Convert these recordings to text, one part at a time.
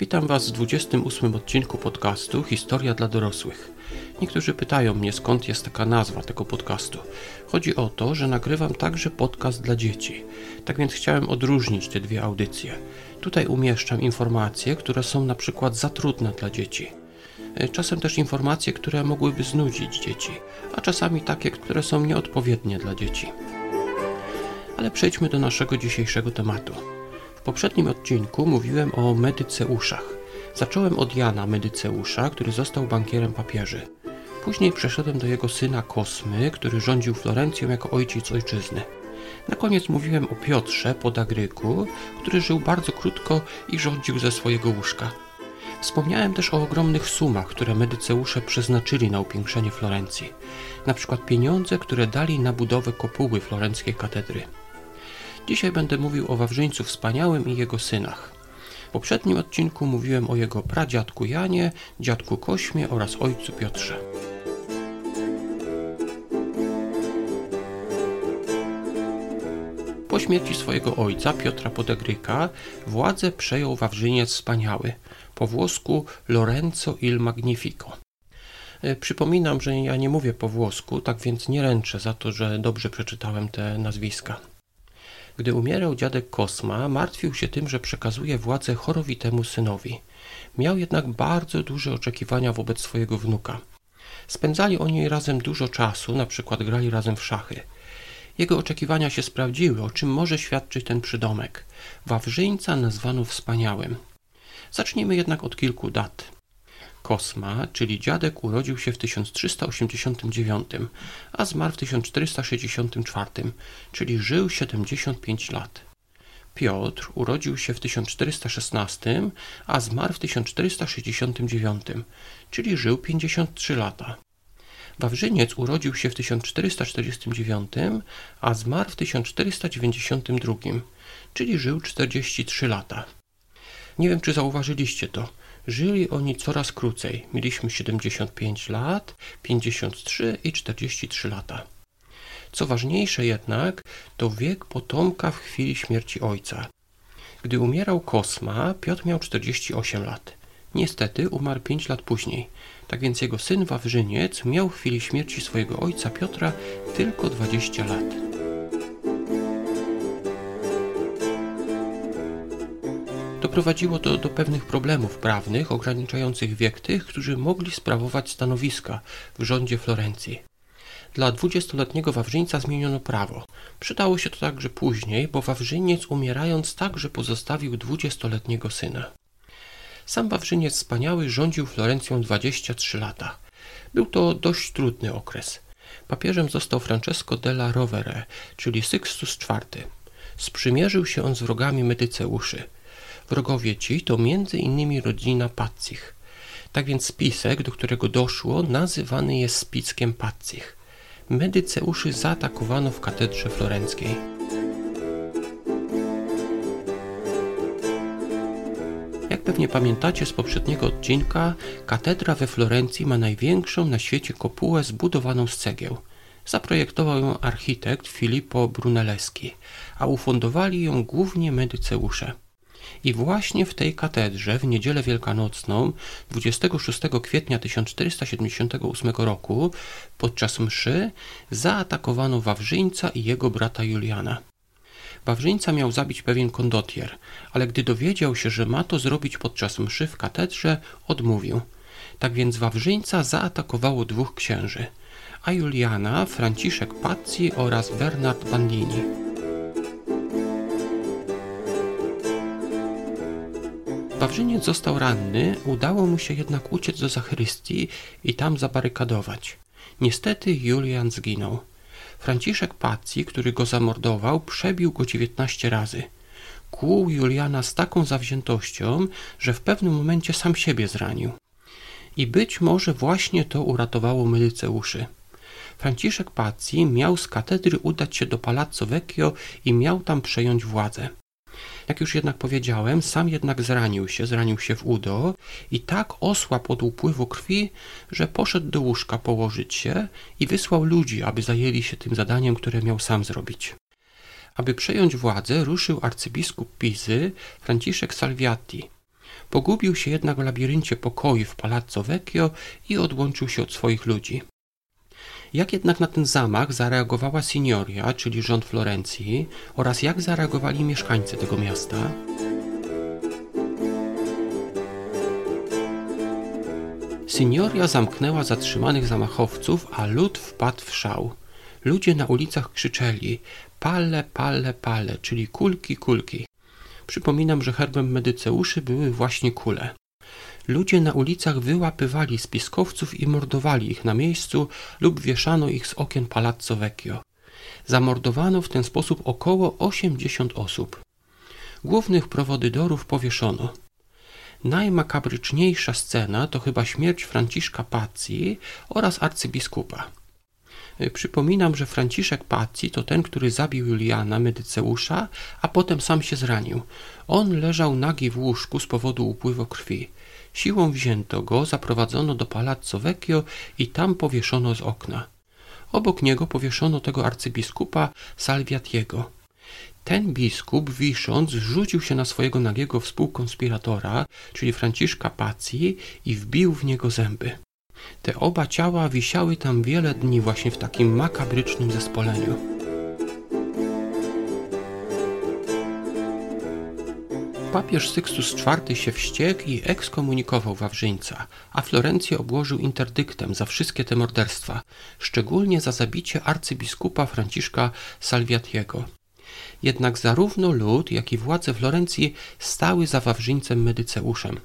Witam Was w 28 odcinku podcastu Historia dla dorosłych. Niektórzy pytają mnie, skąd jest taka nazwa tego podcastu. Chodzi o to, że nagrywam także podcast dla dzieci. Tak więc chciałem odróżnić te dwie audycje. Tutaj umieszczam informacje, które są na przykład za trudne dla dzieci. E, czasem też informacje, które mogłyby znudzić dzieci, a czasami takie, które są nieodpowiednie dla dzieci. Ale przejdźmy do naszego dzisiejszego tematu poprzednim odcinku mówiłem o Medyceuszach. Zacząłem od Jana Medyceusza, który został bankierem papieży. Później przeszedłem do jego syna Kosmy, który rządził Florencją jako ojciec ojczyzny. Na koniec mówiłem o Piotrze Podagryku, który żył bardzo krótko i rządził ze swojego łóżka. Wspomniałem też o ogromnych sumach, które Medyceusze przeznaczyli na upiększenie Florencji, na przykład pieniądze, które dali na budowę kopuły florenckiej katedry. Dzisiaj będę mówił o Wawrzyńcu Wspaniałym i jego synach. W poprzednim odcinku mówiłem o jego pradziadku Janie, dziadku Kośmie oraz ojcu Piotrze. Po śmierci swojego ojca, Piotra Podegryka, władzę przejął Wawrzyniec Wspaniały, po włosku Lorenzo il Magnifico. E, przypominam, że ja nie mówię po włosku, tak więc nie ręczę za to, że dobrze przeczytałem te nazwiska. Gdy umierał dziadek Kosma, martwił się tym, że przekazuje władzę chorowitemu synowi. Miał jednak bardzo duże oczekiwania wobec swojego wnuka. Spędzali oni razem dużo czasu, na przykład grali razem w szachy. Jego oczekiwania się sprawdziły, o czym może świadczyć ten przydomek. Wawrzyńca nazwano wspaniałym. Zacznijmy jednak od kilku dat. Kosma, czyli dziadek, urodził się w 1389, a zmarł w 1464, czyli żył 75 lat. Piotr urodził się w 1416, a zmarł w 1469, czyli żył 53 lata. Wawrzyniec urodził się w 1449, a zmarł w 1492, czyli żył 43 lata. Nie wiem, czy zauważyliście to. Żyli oni coraz krócej. Mieliśmy 75 lat, 53 i 43 lata. Co ważniejsze jednak, to wiek potomka w chwili śmierci ojca. Gdy umierał Kosma, Piotr miał 48 lat. Niestety umarł 5 lat później, tak więc jego syn Wawrzyniec miał w chwili śmierci swojego ojca Piotra tylko 20 lat. Doprowadziło to do pewnych problemów prawnych ograniczających wiek tych, którzy mogli sprawować stanowiska w rządzie Florencji. Dla dwudziestoletniego Wawrzyńca zmieniono prawo. Przydało się to także później, bo Wawrzyniec umierając także pozostawił dwudziestoletniego syna. Sam Wawrzyniec Wspaniały rządził Florencją 23 lata. Był to dość trudny okres. Papieżem został Francesco della Rovere, czyli Sixtus IV. Sprzymierzył się on z wrogami Medyceuszy – Wrogowie ci to między innymi rodzina Paccich. Tak więc spisek, do którego doszło, nazywany jest spiskiem Paccich. Medyceuszy zaatakowano w katedrze florenckiej. Jak pewnie pamiętacie z poprzedniego odcinka, katedra we Florencji ma największą na świecie kopułę zbudowaną z cegieł. Zaprojektował ją architekt Filippo Brunelleschi, a ufundowali ją głównie medyceusze. I właśnie w tej katedrze w niedzielę wielkanocną 26 kwietnia 1478 roku podczas mszy zaatakowano Wawrzyńca i jego brata Juliana. Wawrzyńca miał zabić pewien kondotier, ale gdy dowiedział się, że ma to zrobić podczas mszy w katedrze, odmówił. Tak więc Wawrzyńca zaatakowało dwóch księży, a Juliana Franciszek Pazzi oraz Bernard Bandini. Wawrzyniec został ranny, udało mu się jednak uciec do zachrystii i tam zabarykadować. Niestety Julian zginął. Franciszek Pazzi, który go zamordował, przebił go dziewiętnaście razy. Kłuł Juliana z taką zawziętością, że w pewnym momencie sam siebie zranił. I być może właśnie to uratowało Medyceuszy. Franciszek Pazzi miał z katedry udać się do Palazzo Vecchio i miał tam przejąć władzę. Jak już jednak powiedziałem, sam jednak zranił się, zranił się w udo i tak osłabł od upływu krwi, że poszedł do łóżka położyć się i wysłał ludzi, aby zajęli się tym zadaniem, które miał sam zrobić. Aby przejąć władzę, ruszył arcybiskup Pizy, Franciszek Salviati. Pogubił się jednak w labiryncie pokoi w Palazzo Vecchio i odłączył się od swoich ludzi. Jak jednak na ten zamach zareagowała Signoria, czyli rząd Florencji, oraz jak zareagowali mieszkańcy tego miasta? Signoria zamknęła zatrzymanych zamachowców, a lud wpadł w szał. Ludzie na ulicach krzyczeli pale, pale, pale, czyli kulki, kulki. Przypominam, że herbem medyceuszy były właśnie kule. Ludzie na ulicach wyłapywali spiskowców i mordowali ich na miejscu lub wieszano ich z okien Palazzo Vecchio. Zamordowano w ten sposób około 80 osób. Głównych prowodydorów powieszono. Najmakabryczniejsza scena to chyba śmierć Franciszka Pazzi oraz arcybiskupa. Przypominam, że Franciszek Pazzi to ten, który zabił Juliana Medyceusza, a potem sam się zranił. On leżał nagi w łóżku z powodu upływu krwi. Siłą wzięto go, zaprowadzono do Palazzo Vecchio i tam powieszono z okna. Obok niego powieszono tego arcybiskupa Salviatiego. Ten biskup, wisząc, rzucił się na swojego nagiego współkonspiratora, czyli Franciszka Pazzi i wbił w niego zęby. Te oba ciała wisiały tam wiele dni właśnie w takim makabrycznym zespoleniu. Papież Sykstus IV się wściekł i ekskomunikował Wawrzyńca, a Florencję obłożył interdyktem za wszystkie te morderstwa, szczególnie za zabicie arcybiskupa Franciszka Salviatiego. Jednak zarówno lud, jak i władze Florencji stały za Wawrzyńcem Medyceuszem.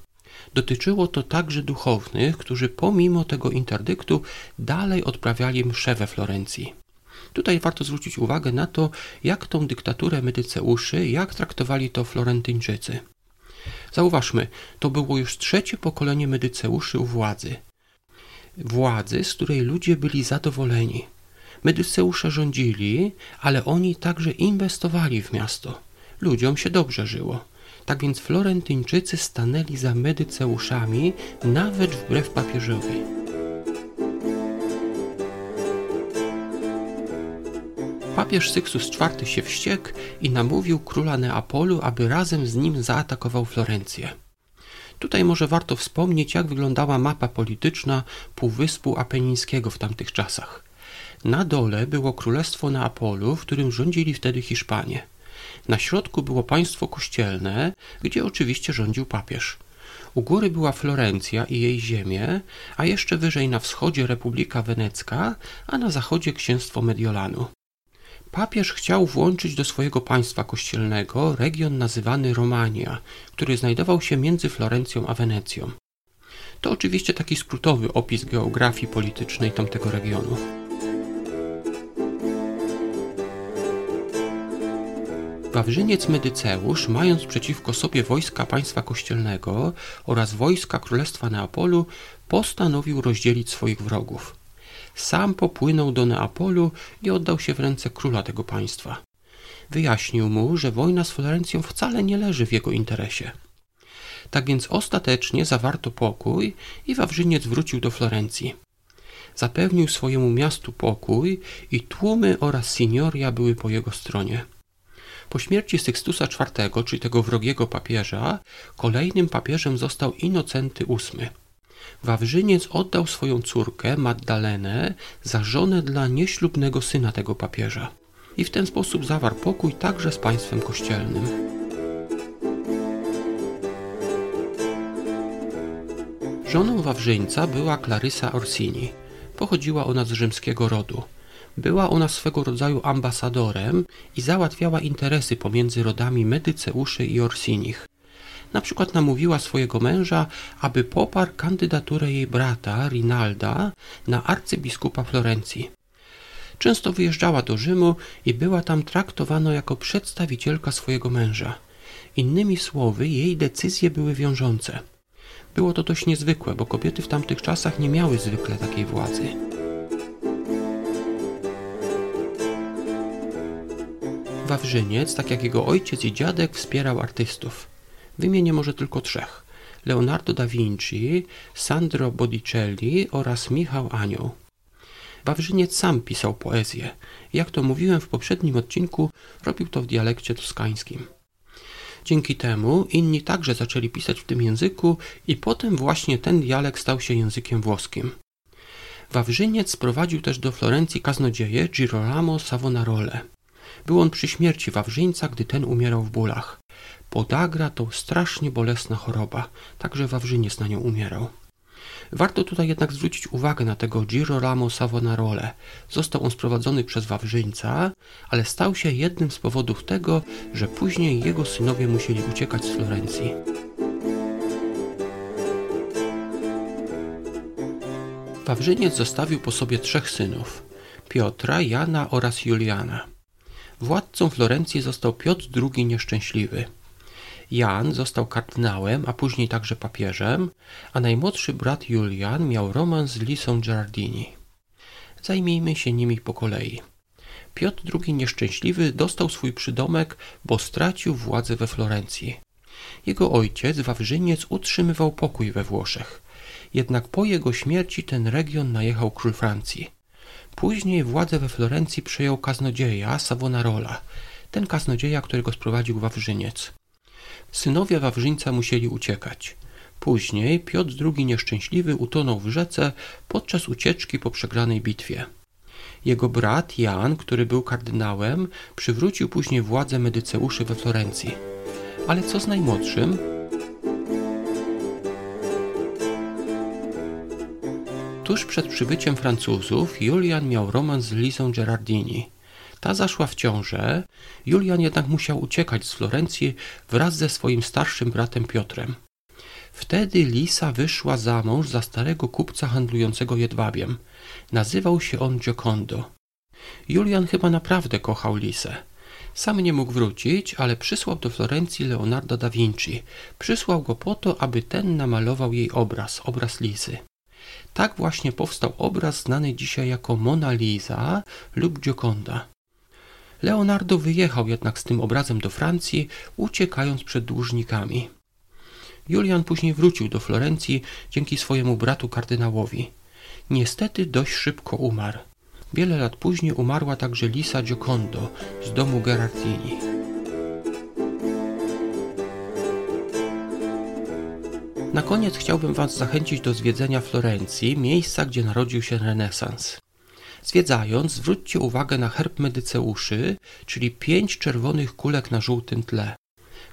Dotyczyło to także duchownych, którzy pomimo tego interdyktu dalej odprawiali msze we Florencji. Tutaj warto zwrócić uwagę na to, jak tą dyktaturę Medyceuszy, jak traktowali to Florentyńczycy. Zauważmy, to było już trzecie pokolenie Medyceuszy u władzy. Władzy, z której ludzie byli zadowoleni. Medyceusze rządzili, ale oni także inwestowali w miasto. Ludziom się dobrze żyło. Tak więc Florentyńczycy stanęli za Medyceuszami nawet wbrew papieżowi. Papież Sykstus IV się wściekł i namówił króla Neapolu, aby razem z nim zaatakował Florencję. Tutaj może warto wspomnieć, jak wyglądała mapa polityczna Półwyspu Apenińskiego w tamtych czasach. Na dole było Królestwo Neapolu, w którym rządzili wtedy Hiszpanie. Na środku było państwo kościelne, gdzie oczywiście rządził papież. U góry była Florencja i jej ziemie, a jeszcze wyżej na wschodzie Republika Wenecka, a na zachodzie księstwo Mediolanu. Papież chciał włączyć do swojego państwa kościelnego region nazywany Romania, który znajdował się między Florencją a Wenecją. To oczywiście taki skrótowy opis geografii politycznej tamtego regionu. Wawrzyniec Medyceusz, mając przeciwko sobie wojska państwa kościelnego oraz wojska Królestwa Neapolu, postanowił rozdzielić swoich wrogów sam popłynął do Neapolu i oddał się w ręce króla tego państwa. Wyjaśnił mu, że wojna z Florencją wcale nie leży w jego interesie. Tak więc ostatecznie zawarto pokój i Wawrzyniec wrócił do Florencji. Zapewnił swojemu miastu pokój i tłumy oraz signoria były po jego stronie. Po śmierci Sykstusa IV, czyli tego wrogiego papieża, kolejnym papieżem został Inocenty VIII. Wawrzyniec oddał swoją córkę, Magdalenę, za żonę dla nieślubnego syna tego papieża. I w ten sposób zawarł pokój także z państwem kościelnym. Żoną Wawrzyńca była Klarysa Orsini. Pochodziła ona z rzymskiego rodu. Była ona swego rodzaju ambasadorem i załatwiała interesy pomiędzy rodami Medyceuszy i Orsinich. Na przykład namówiła swojego męża, aby poparł kandydaturę jej brata, Rinalda, na arcybiskupa Florencji. Często wyjeżdżała do Rzymu i była tam traktowana jako przedstawicielka swojego męża. Innymi słowy, jej decyzje były wiążące. Było to dość niezwykłe, bo kobiety w tamtych czasach nie miały zwykle takiej władzy. Wawrzyniec, tak jak jego ojciec i dziadek, wspierał artystów. Wymienię może tylko trzech. Leonardo da Vinci, Sandro Botticelli oraz Michał Anioł. Wawrzyniec sam pisał poezję. Jak to mówiłem w poprzednim odcinku, robił to w dialekcie toskańskim. Dzięki temu inni także zaczęli pisać w tym języku i potem właśnie ten dialekt stał się językiem włoskim. Wawrzyniec sprowadził też do Florencji kaznodzieję Girolamo Savonarole. Był on przy śmierci Wawrzyńca, gdy ten umierał w bólach. Podagra to strasznie bolesna choroba, także Wawrzyniec na nią umierał. Warto tutaj jednak zwrócić uwagę na tego Girolamo Savonarole. Został on sprowadzony przez Wawrzyńca, ale stał się jednym z powodów tego, że później jego synowie musieli uciekać z Florencji. Wawrzyniec zostawił po sobie trzech synów: Piotra, Jana oraz Juliana. Władcą Florencji został Piotr II Nieszczęśliwy. Jan został kardynałem, a później także papieżem, a najmłodszy brat Julian miał romans z Lisą Gerardini. Zajmijmy się nimi po kolei. Piotr II Nieszczęśliwy dostał swój przydomek, bo stracił władzę we Florencji. Jego ojciec, Wawrzyniec, utrzymywał pokój we Włoszech. Jednak po jego śmierci ten region najechał król Francji. Później władzę we Florencji przejął kaznodzieja Savonarola, ten kaznodzieja, którego sprowadził Wawrzyniec. Synowie Wawrzyńca musieli uciekać. Później Piotr II Nieszczęśliwy utonął w rzece podczas ucieczki po przegranej bitwie. Jego brat Jan, który był kardynałem, przywrócił później władzę Medyceuszy we Florencji. Ale co z najmłodszym? Tuż przed przybyciem Francuzów Julian miał romans z Lisą Gerardini. Ta zaszła w ciążę, Julian jednak musiał uciekać z Florencji wraz ze swoim starszym bratem Piotrem. Wtedy Lisa wyszła za mąż za starego kupca handlującego jedwabiem. Nazywał się on Giocondo. Julian chyba naprawdę kochał Lisę. Sam nie mógł wrócić, ale przysłał do Florencji Leonardo da Vinci. Przysłał go po to, aby ten namalował jej obraz, obraz Lisy. Tak właśnie powstał obraz znany dzisiaj jako Mona Lisa lub Gioconda. Leonardo wyjechał jednak z tym obrazem do Francji, uciekając przed dłużnikami. Julian później wrócił do Florencji dzięki swojemu bratu kardynałowi. Niestety dość szybko umarł. Wiele lat później umarła także Lisa Giocondo z domu Gerardini. Na koniec chciałbym Was zachęcić do zwiedzenia Florencji, miejsca, gdzie narodził się renesans. Zwiedzając, zwróćcie uwagę na herb Medyceuszy, czyli pięć czerwonych kulek na żółtym tle.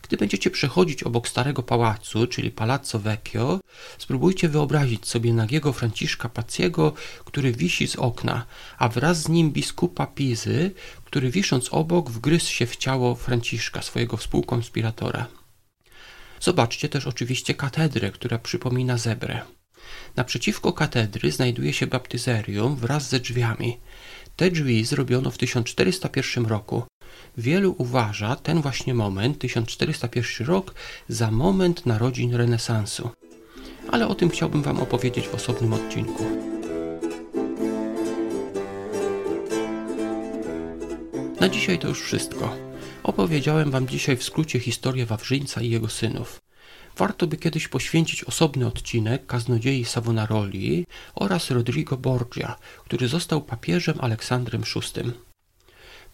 Gdy będziecie przechodzić obok starego pałacu, czyli Palazzo Vecchio, spróbujcie wyobrazić sobie nagiego Franciszka Paciego, który wisi z okna, a wraz z nim biskupa Pizy, który wisząc obok wgryzł się w ciało Franciszka, swojego współkonspiratora. Zobaczcie też oczywiście katedrę, która przypomina zebrę. Naprzeciwko katedry znajduje się baptyzerium wraz ze drzwiami. Te drzwi zrobiono w 1401 roku. Wielu uważa ten właśnie moment, 1401 rok, za moment narodzin renesansu. Ale o tym chciałbym Wam opowiedzieć w osobnym odcinku. Na dzisiaj to już wszystko. Opowiedziałem Wam dzisiaj w skrócie historię Wawrzyńca i jego synów. Warto by kiedyś poświęcić osobny odcinek kaznodziei Savonaroli oraz Rodrigo Borgia, który został papieżem Aleksandrem VI.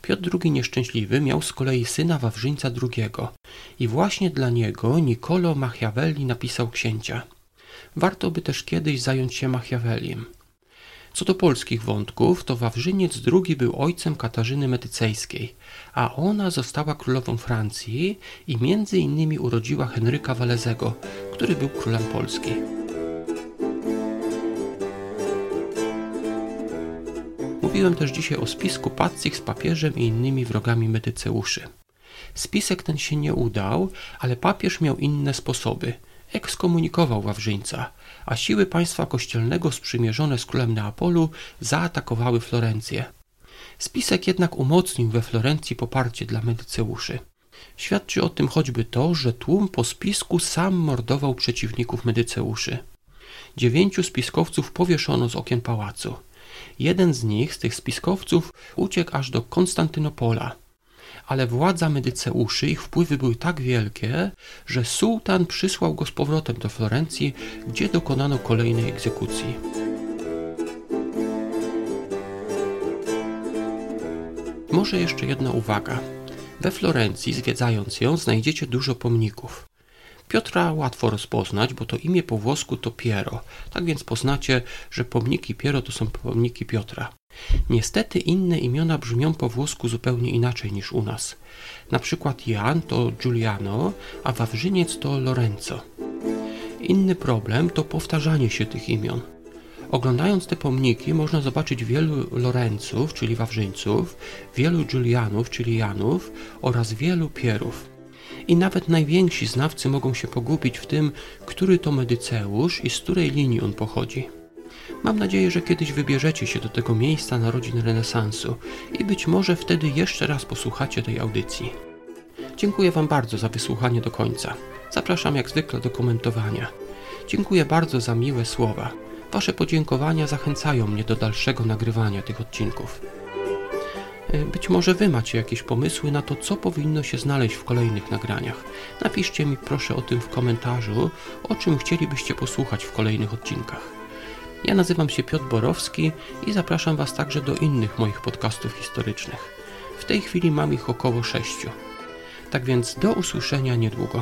Piotr II Nieszczęśliwy miał z kolei syna Wawrzyńca II i właśnie dla niego Niccolo Machiavelli napisał księcia. Warto by też kiedyś zająć się Machiavellim. Co do polskich wątków, to Wawrzyniec II był ojcem Katarzyny Medycejskiej, a ona została królową Francji i między innymi urodziła Henryka Walezego, który był królem Polski. Mówiłem też dzisiaj o spisku Pacich z papieżem i innymi wrogami Medyceuszy. Spisek ten się nie udał, ale papież miał inne sposoby. Ekskomunikował Wawrzyńca, a siły państwa kościelnego sprzymierzone z królem Neapolu zaatakowały Florencję. Spisek jednak umocnił we Florencji poparcie dla Medyceuszy. Świadczy o tym choćby to, że tłum po spisku sam mordował przeciwników Medyceuszy. Dziewięciu spiskowców powieszono z okien pałacu. Jeden z nich, z tych spiskowców, uciekł aż do Konstantynopola. Ale władza Medyceuszy, ich wpływy były tak wielkie, że sułtan przysłał go z powrotem do Florencji, gdzie dokonano kolejnej egzekucji. Może jeszcze jedna uwaga. We Florencji, zwiedzając ją, znajdziecie dużo pomników. Piotra łatwo rozpoznać, bo to imię po włosku to Piero. Tak więc poznacie, że pomniki Piero to są pomniki Piotra. Niestety inne imiona brzmią po włosku zupełnie inaczej niż u nas. Na przykład Jan to Giuliano, a Wawrzyniec to Lorenzo. Inny problem to powtarzanie się tych imion. Oglądając te pomniki można zobaczyć wielu Lorenców, czyli Wawrzyńców, wielu Giulianów, czyli Janów oraz wielu Pierów. I nawet najwięksi znawcy mogą się pogubić w tym, który to Medyceusz i z której linii on pochodzi. Mam nadzieję, że kiedyś wybierzecie się do tego miejsca narodzin renesansu i być może wtedy jeszcze raz posłuchacie tej audycji. Dziękuję Wam bardzo za wysłuchanie do końca. Zapraszam jak zwykle do komentowania. Dziękuję bardzo za miłe słowa. Wasze podziękowania zachęcają mnie do dalszego nagrywania tych odcinków. E, być może Wy macie jakieś pomysły na to, co powinno się znaleźć w kolejnych nagraniach. Napiszcie mi proszę o tym w komentarzu, o czym chcielibyście posłuchać w kolejnych odcinkach. Ja nazywam się Piotr Borowski i zapraszam Was także do innych moich podcastów historycznych. W tej chwili mam ich około sześciu. Tak więc do usłyszenia niedługo.